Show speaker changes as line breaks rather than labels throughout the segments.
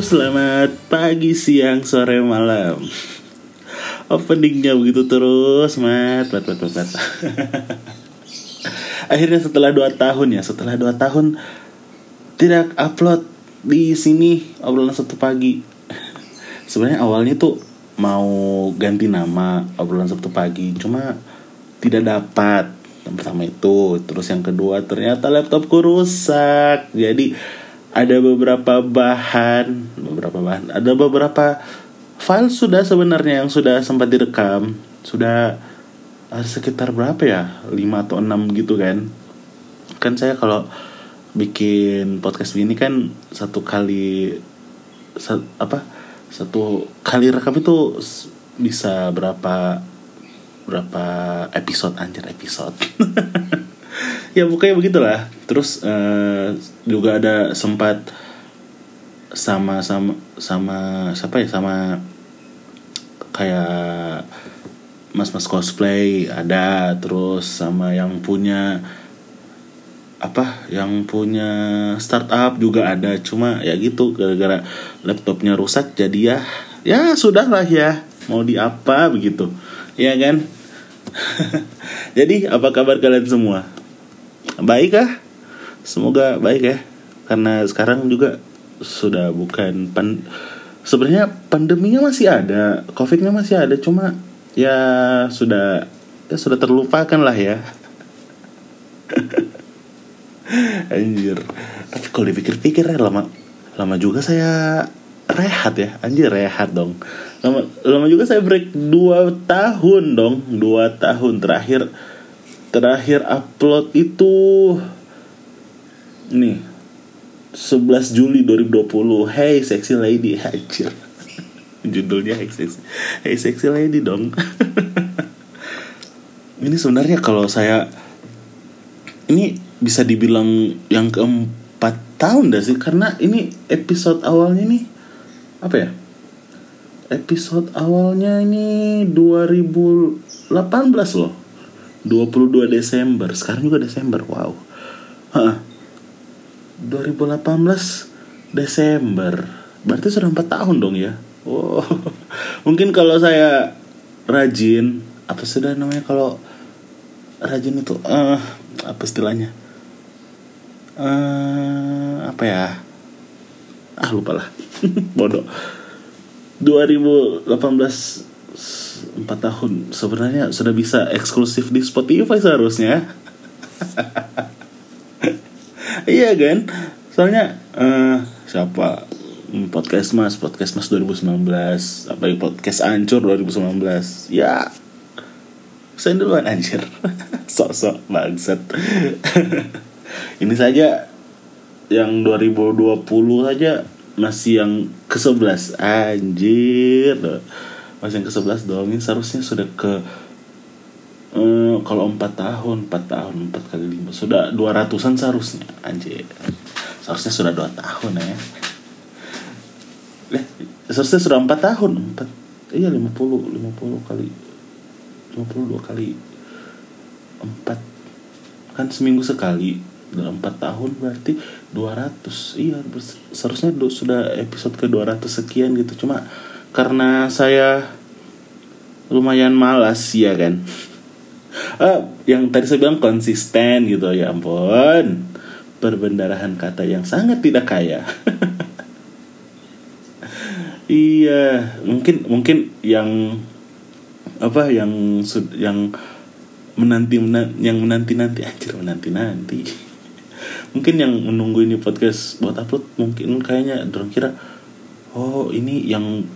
Selamat pagi, siang, sore, malam. Openingnya begitu terus, mat, mat, mat, mat, mat. Akhirnya setelah 2 tahun ya, setelah 2 tahun Tidak upload di sini obrolan satu pagi. Sebenarnya awalnya tuh mau ganti nama obrolan Sabtu pagi Cuma tidak dapat. Yang pertama itu terus yang kedua ternyata laptopku rusak. Jadi ada beberapa bahan beberapa bahan. Ada beberapa file sudah sebenarnya yang sudah sempat direkam. Sudah sekitar berapa ya? 5 atau 6 gitu kan. Kan saya kalau bikin podcast ini kan satu kali sa, apa? Satu kali rekam itu bisa berapa berapa episode? Anjir episode ya pokoknya begitulah. Terus uh, juga ada sempat sama sama sama siapa ya? Sama kayak mas-mas cosplay ada terus sama yang punya apa yang punya startup juga ada. Cuma ya gitu gara-gara laptopnya rusak jadi ya ya sudah lah ya mau di apa begitu. Ya kan? Jadi apa kabar kalian semua? Baik kah? Semoga baik ya. Karena sekarang juga sudah bukan pan sebenarnya pandeminya masih ada, covidnya masih ada, cuma ya sudah ya sudah terlupakan lah ya. Anjir. Tapi kalau dipikir-pikir ya lama lama juga saya rehat ya, anjir rehat dong lama lama juga saya break dua tahun dong dua tahun terakhir terakhir upload itu nih 11 Juli 2020 Hey sexy lady hajar judulnya Hey sexy Hey sexy lady dong. Ini sebenarnya kalau saya ini bisa dibilang yang keempat tahun dah sih? Karena ini episode awalnya nih apa ya? Episode awalnya ini 2018 loh 22 Desember. Sekarang juga Desember wow. Hah. 2018 Desember. Berarti sudah 4 tahun dong ya? Oh mungkin kalau saya rajin apa sudah namanya kalau rajin itu uh, apa istilahnya? Uh, apa ya? Ah lupa lah. Bodoh. 2018 4 tahun. Sebenarnya sudah bisa eksklusif di Spotify seharusnya. Iya kan? Soalnya uh, siapa? Hmm, podcast mas podcast mas 2019 apa podcast ancur 2019 ya. Saya duluan anjir. Sok-sok bangsat. Ini saja yang 2020 saja. Masih yang ke 11 anjir masih yang ke 11 dong ini seharusnya sudah ke eh, kalau 4 tahun 4 tahun 4 kali 5 sudah 200an seharusnya anjir. Seharusnya sudah 2 tahun ya. Eh, seharusnya sudah 4 tahun 4 iya 50 50 kali 52 kali 4 kan seminggu sekali dalam 4 tahun berarti 200 iya seharusnya sudah episode ke 200 sekian gitu. Cuma karena saya lumayan malas ya kan? Ah, yang tadi saya bilang konsisten gitu ya ampun. Perbendarahan kata yang sangat tidak kaya. Iya mungkin mungkin yang apa yang yang menanti menanti yang menanti nanti anjir menanti nanti mungkin yang menunggu ini podcast buat upload mungkin kayaknya dorong kira oh ini yang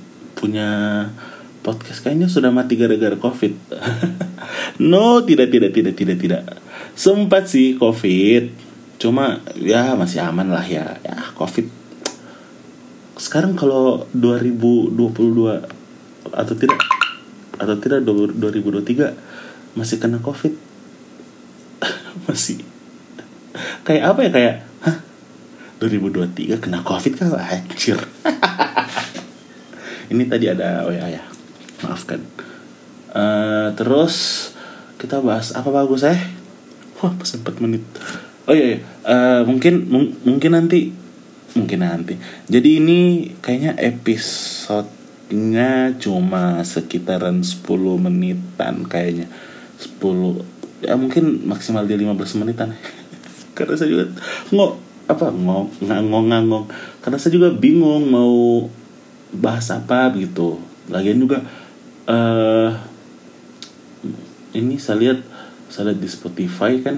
punya podcast. Kayaknya sudah mati gara-gara covid. No tidak tidak tidak tidak tidak. Sempat sih covid. Cuma ya masih aman lah ya. Ya covid. Sekarang kalau 2022 atau tidak atau tidak 2023 masih kena covid. Masih. Kayak apa ya? Kayak hah? 2023 kena covid kah? Anjir ini tadi ada oh ya. Maafkan. Uh, terus kita bahas apa bagus eh? Wah pas 4 menit. Oh iya, iya. Uh, mungkin mungkin nanti mungkin nanti. Jadi ini kayaknya episodenya cuma sekitaran 10 menitan kayaknya. 10 ya mungkin maksimal di 15 menitan. Karena saya juga ngok apa ngok ngangong ngangong. Karena saya juga bingung mau bahas apa gitu. Lagian juga eh ini saya lihat saya lihat di Spotify kan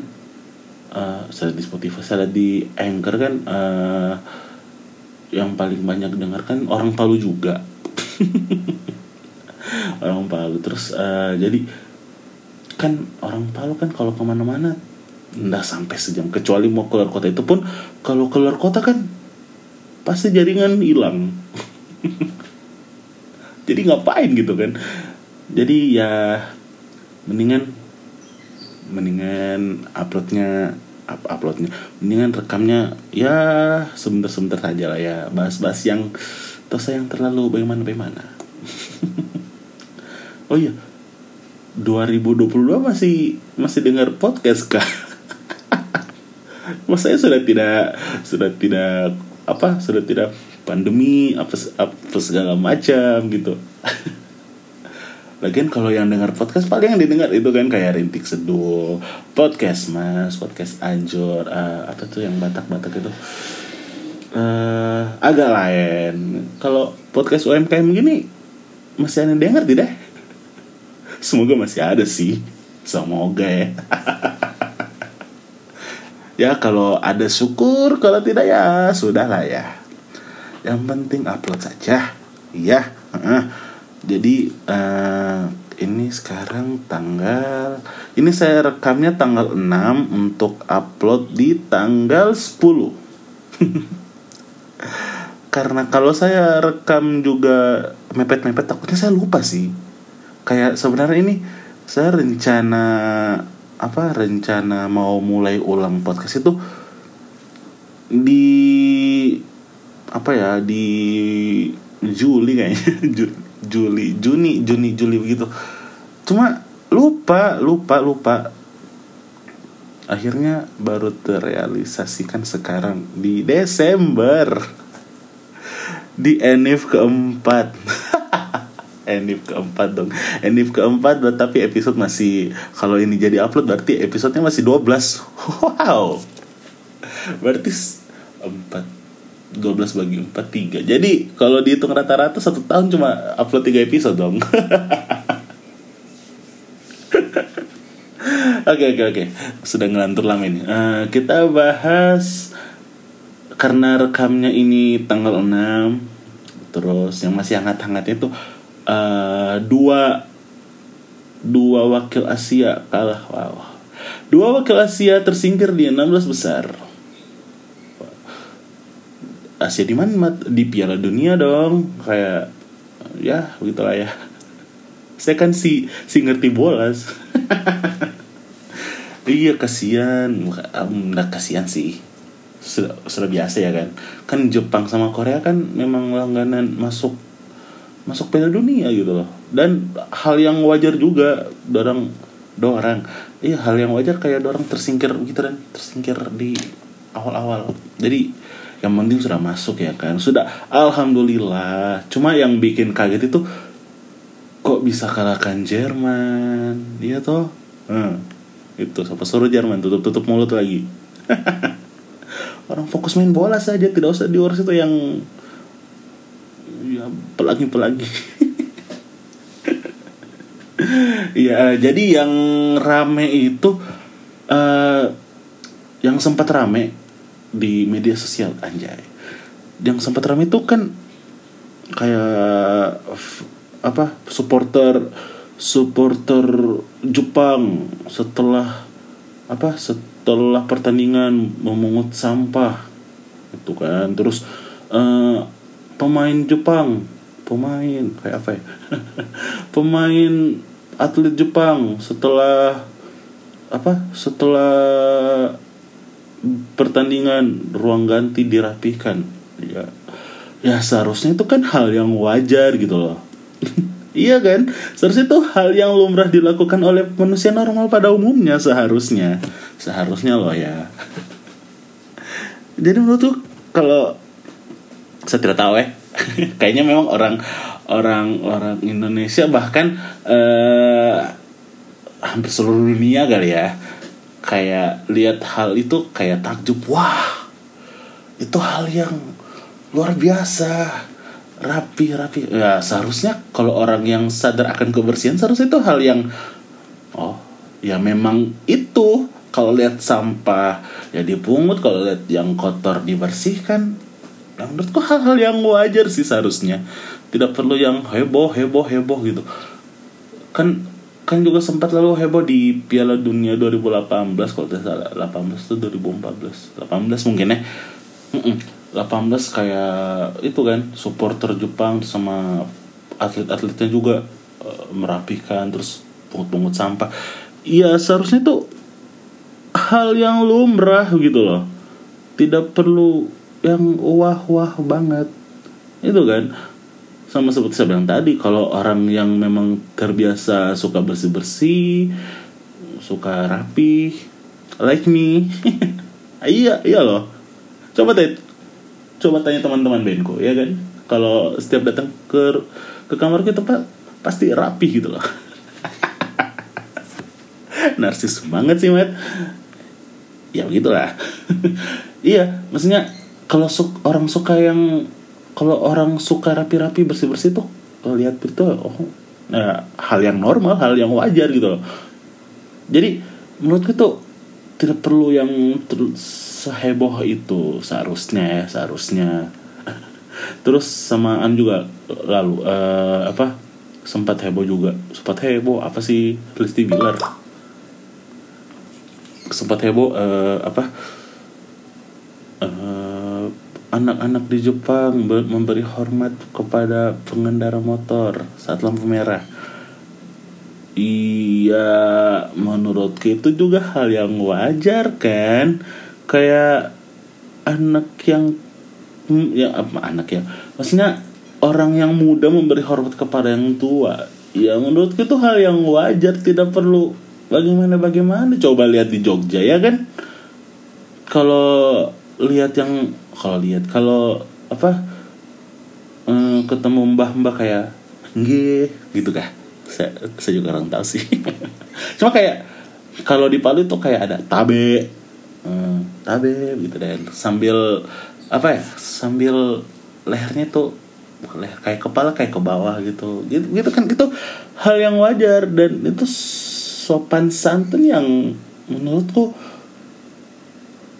eh saya lihat di Spotify saya lihat di Anchor kan eh yang paling banyak dengarkan orang Palu juga. Orang Palu. Terus eh, jadi kan orang Palu kan kalau ke mana-mana nggak sampai sejam. Kecuali mau keluar kota itu pun kalau keluar kota kan pasti jaringan hilang jadi ngapain gitu kan? Jadi ya mendingan mendingan uploadnya up uploadnya mendingan rekamnya ya sebentar-sebentar saja lah ya. Bahas-bahas yang tosa yang terlalu bagaimana bagaimana oh iya 2022 masih masih dengar podcast kah? Mas saya sudah tidak sudah tidak apa sudah tidak pandemi apa apa segala macam gitu Lagian kalau yang dengar podcast paling yang didengar itu kan kayak rintik seduh, podcast mas, podcast anjur, uh, apa tuh yang batak-batak itu, uh, agak lain. Kalau podcast UMKM gini masih ada yang dengar tidak? Semoga masih ada sih, semoga ya. ya kalau ada syukur, kalau tidak ya sudahlah ya. Yang penting upload saja, iya. Uh, jadi uh, ini sekarang tanggal ini saya rekamnya tanggal 6 untuk upload di tanggal 10 karena kalau saya rekam juga mepet-mepet takutnya saya lupa sih. Kayak sebenarnya ini saya rencana apa rencana mau mulai ulang podcast itu di apa ya di Juli kayaknya. Juli Juni Juni Juli begitu. Cuma lupa lupa lupa. Akhirnya baru terrealisasikan sekarang di Desember. Di Enif keempat. Enif keempat dong. Enif keempat tapi episode masih kalau ini jadi upload berarti episodenya masih 12 wow. Berarti 4 12 bagi 4 3 Jadi kalau dihitung rata-rata satu tahun cuma upload 3 episode dong. Oke oke oke. Sudah ngelantur lama ini. Uh, Kita bahas Karena rekamnya ini tanggal 6 Terus yang masih hangat-hangatnya itu uh, Dua Dua wakil Asia kalah. Wow. Dua wakil Asia tersingkir di 16 besar Asia di mana? Di Piala Dunia dong. Kayak ya begitulah ya. Saya kan si si ngerti bola iya kasihan. Nggak kasihan sih. Sudah, biasa ya kan. Kan Jepang sama Korea kan memang langganan masuk masuk Piala Dunia gitu loh. Dan hal yang wajar juga dorang dorang. Iya hal yang wajar kayak dorang tersingkir gitu dan tersingkir di awal-awal. Jadi yang penting sudah masuk ya kan. Sudah alhamdulillah. Cuma yang bikin kaget itu kok bisa kalahkan Jerman? Iya toh? Hmm, itu siapa suruh Jerman? Tutup tutup mulut lagi. Orang fokus main bola saja tidak usah diurus itu yang ya pelangi pelangi ya jadi yang rame itu uh, yang sempat rame di media sosial anjay. Yang sempat ramai itu kan kayak apa supporter supporter Jepang setelah apa setelah pertandingan memungut sampah itu kan. Terus uh, pemain Jepang pemain kayak apa ya? Pemain atlet Jepang setelah apa setelah pertandingan ruang ganti dirapihkan. Ya. Ya seharusnya itu kan hal yang wajar gitu loh. Iya kan? Seharusnya itu hal yang lumrah dilakukan oleh manusia normal pada umumnya seharusnya. Seharusnya loh ya. Jadi menurut tuh kalau saya tidak tahu ya. Kayaknya memang orang orang orang Indonesia bahkan eh, hampir seluruh dunia kali ya kayak lihat hal itu kayak takjub. Wah itu hal yang luar biasa. Rapi rapi. Ya seharusnya kalau orang yang sadar akan kebersihan seharusnya itu hal yang oh ya memang itu. Kalau lihat sampah ya dipungut kalau lihat yang kotor dibersihkan yang menurutku hal-hal yang wajar sih seharusnya. Tidak perlu yang heboh heboh heboh gitu. Kan kan juga sempat lalu heboh di Piala Dunia 2018 kalau tidak salah. 18 itu 2014 18 mungkin ya. Mm-mm. 18 kayak itu kan supporter Jepang sama atlet-atletnya juga eh, merapikan terus pungut-pungut sampah. Iya seharusnya itu hal yang lumrah gitu loh. Tidak perlu yang wah-wah banget. Itu kan sama seperti saya bilang tadi kalau orang yang memang terbiasa suka bersih-bersih suka rapi like me iya iya loh. Coba tanya coba tanya teman-teman Benko ya kan? Kalau setiap datang ke ke kamar kita pak pasti rapi gitu loh. Narsis banget sih mat. Ya begitulah. Iya maksudnya kalau su orang suka yang kalau orang suka rapi-rapi bersih-bersih tuh lihat itu oh nah, hal yang normal hal yang wajar gitu loh. Jadi menurutku tuh tidak perlu yang terus seheboh itu seharusnya ya seharusnya. Terus samaan juga lalu eh, apa sempat heboh juga. Sempat heboh apa sih Lesti Bilar? Sempat heboh eh, apa eh, anak-anak di Jepang ber- memberi hormat kepada pengendara motor saat lampu merah Iya, menurutku itu juga hal yang wajar kan. Kayak anak yang hmm, ya apa anak ya. Maksudnya orang yang muda memberi hormat kepada yang tua. Ya menurutku itu hal yang wajar, tidak perlu bagaimana bagaimana. Coba lihat di Jogja ya kan. Kalau lihat yang kalau lihat. Kalau apa eh, ketemu mbah-mbah kayak nggih gitu kah? Saya, saya juga kurang tahu sih. Cuma kayak kalau di Palu tuh kayak ada tabe hmm, tabe gitu dan sambil apa ya sambil lehernya tuh leher kayak kepala kayak ke bawah gitu. Gitu gitu kan itu hal yang wajar dan itu sopan santun yang menurutku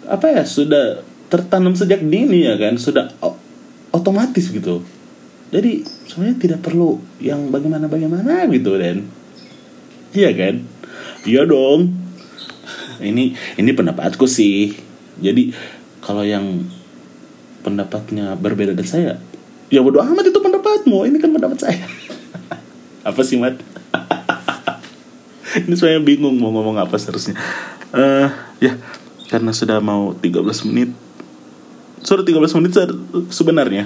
apa ya sudah tertanam sejak dini ya kan sudah otomatis gitu. Jadi sebenarnya tidak perlu yang bagaimana bagaimana gitu dan. Iya kan? Iya dong. Ini ini pendapatku sih. Jadi kalau yang pendapatnya berbeda dari saya ya bodo amat itu pendapatmu. Ini kan pendapat saya. Apa sih mat? Ini saya bingung mau ngomong apa seharusnya. Eh ya karena sudah mau 13 menit sudah 13 menit se- sebenarnya.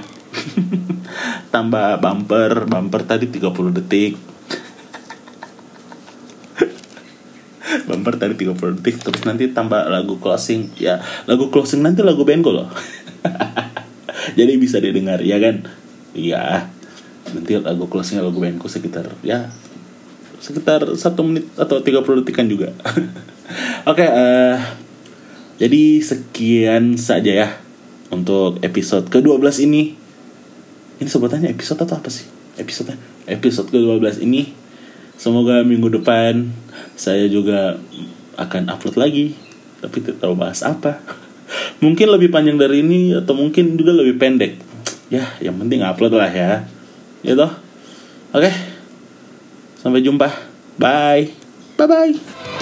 Tambah bumper bumper tadi 30 detik. Bumper tadi 30 detik terus nanti tambah lagu closing. Ya lagu closing nanti lagu Benko loh. Jadi bisa didengar ya kan? Iya. Nanti lagu closingnya lagu Benko sekitar ya sekitar satu menit atau 30 detikan juga. Oke eh, jadi sekian saja ya untuk episode ke-12 ini. Ini sebutannya episode atau apa sih? Episode episode ke-12 ini. Semoga minggu depan saya juga akan upload lagi. Tapi tidak tahu bahas apa. Mungkin lebih panjang dari ini atau mungkin juga lebih pendek. Ya yang penting upload lah ya. Gitu oke. Sampai jumpa. Bye. Bye bye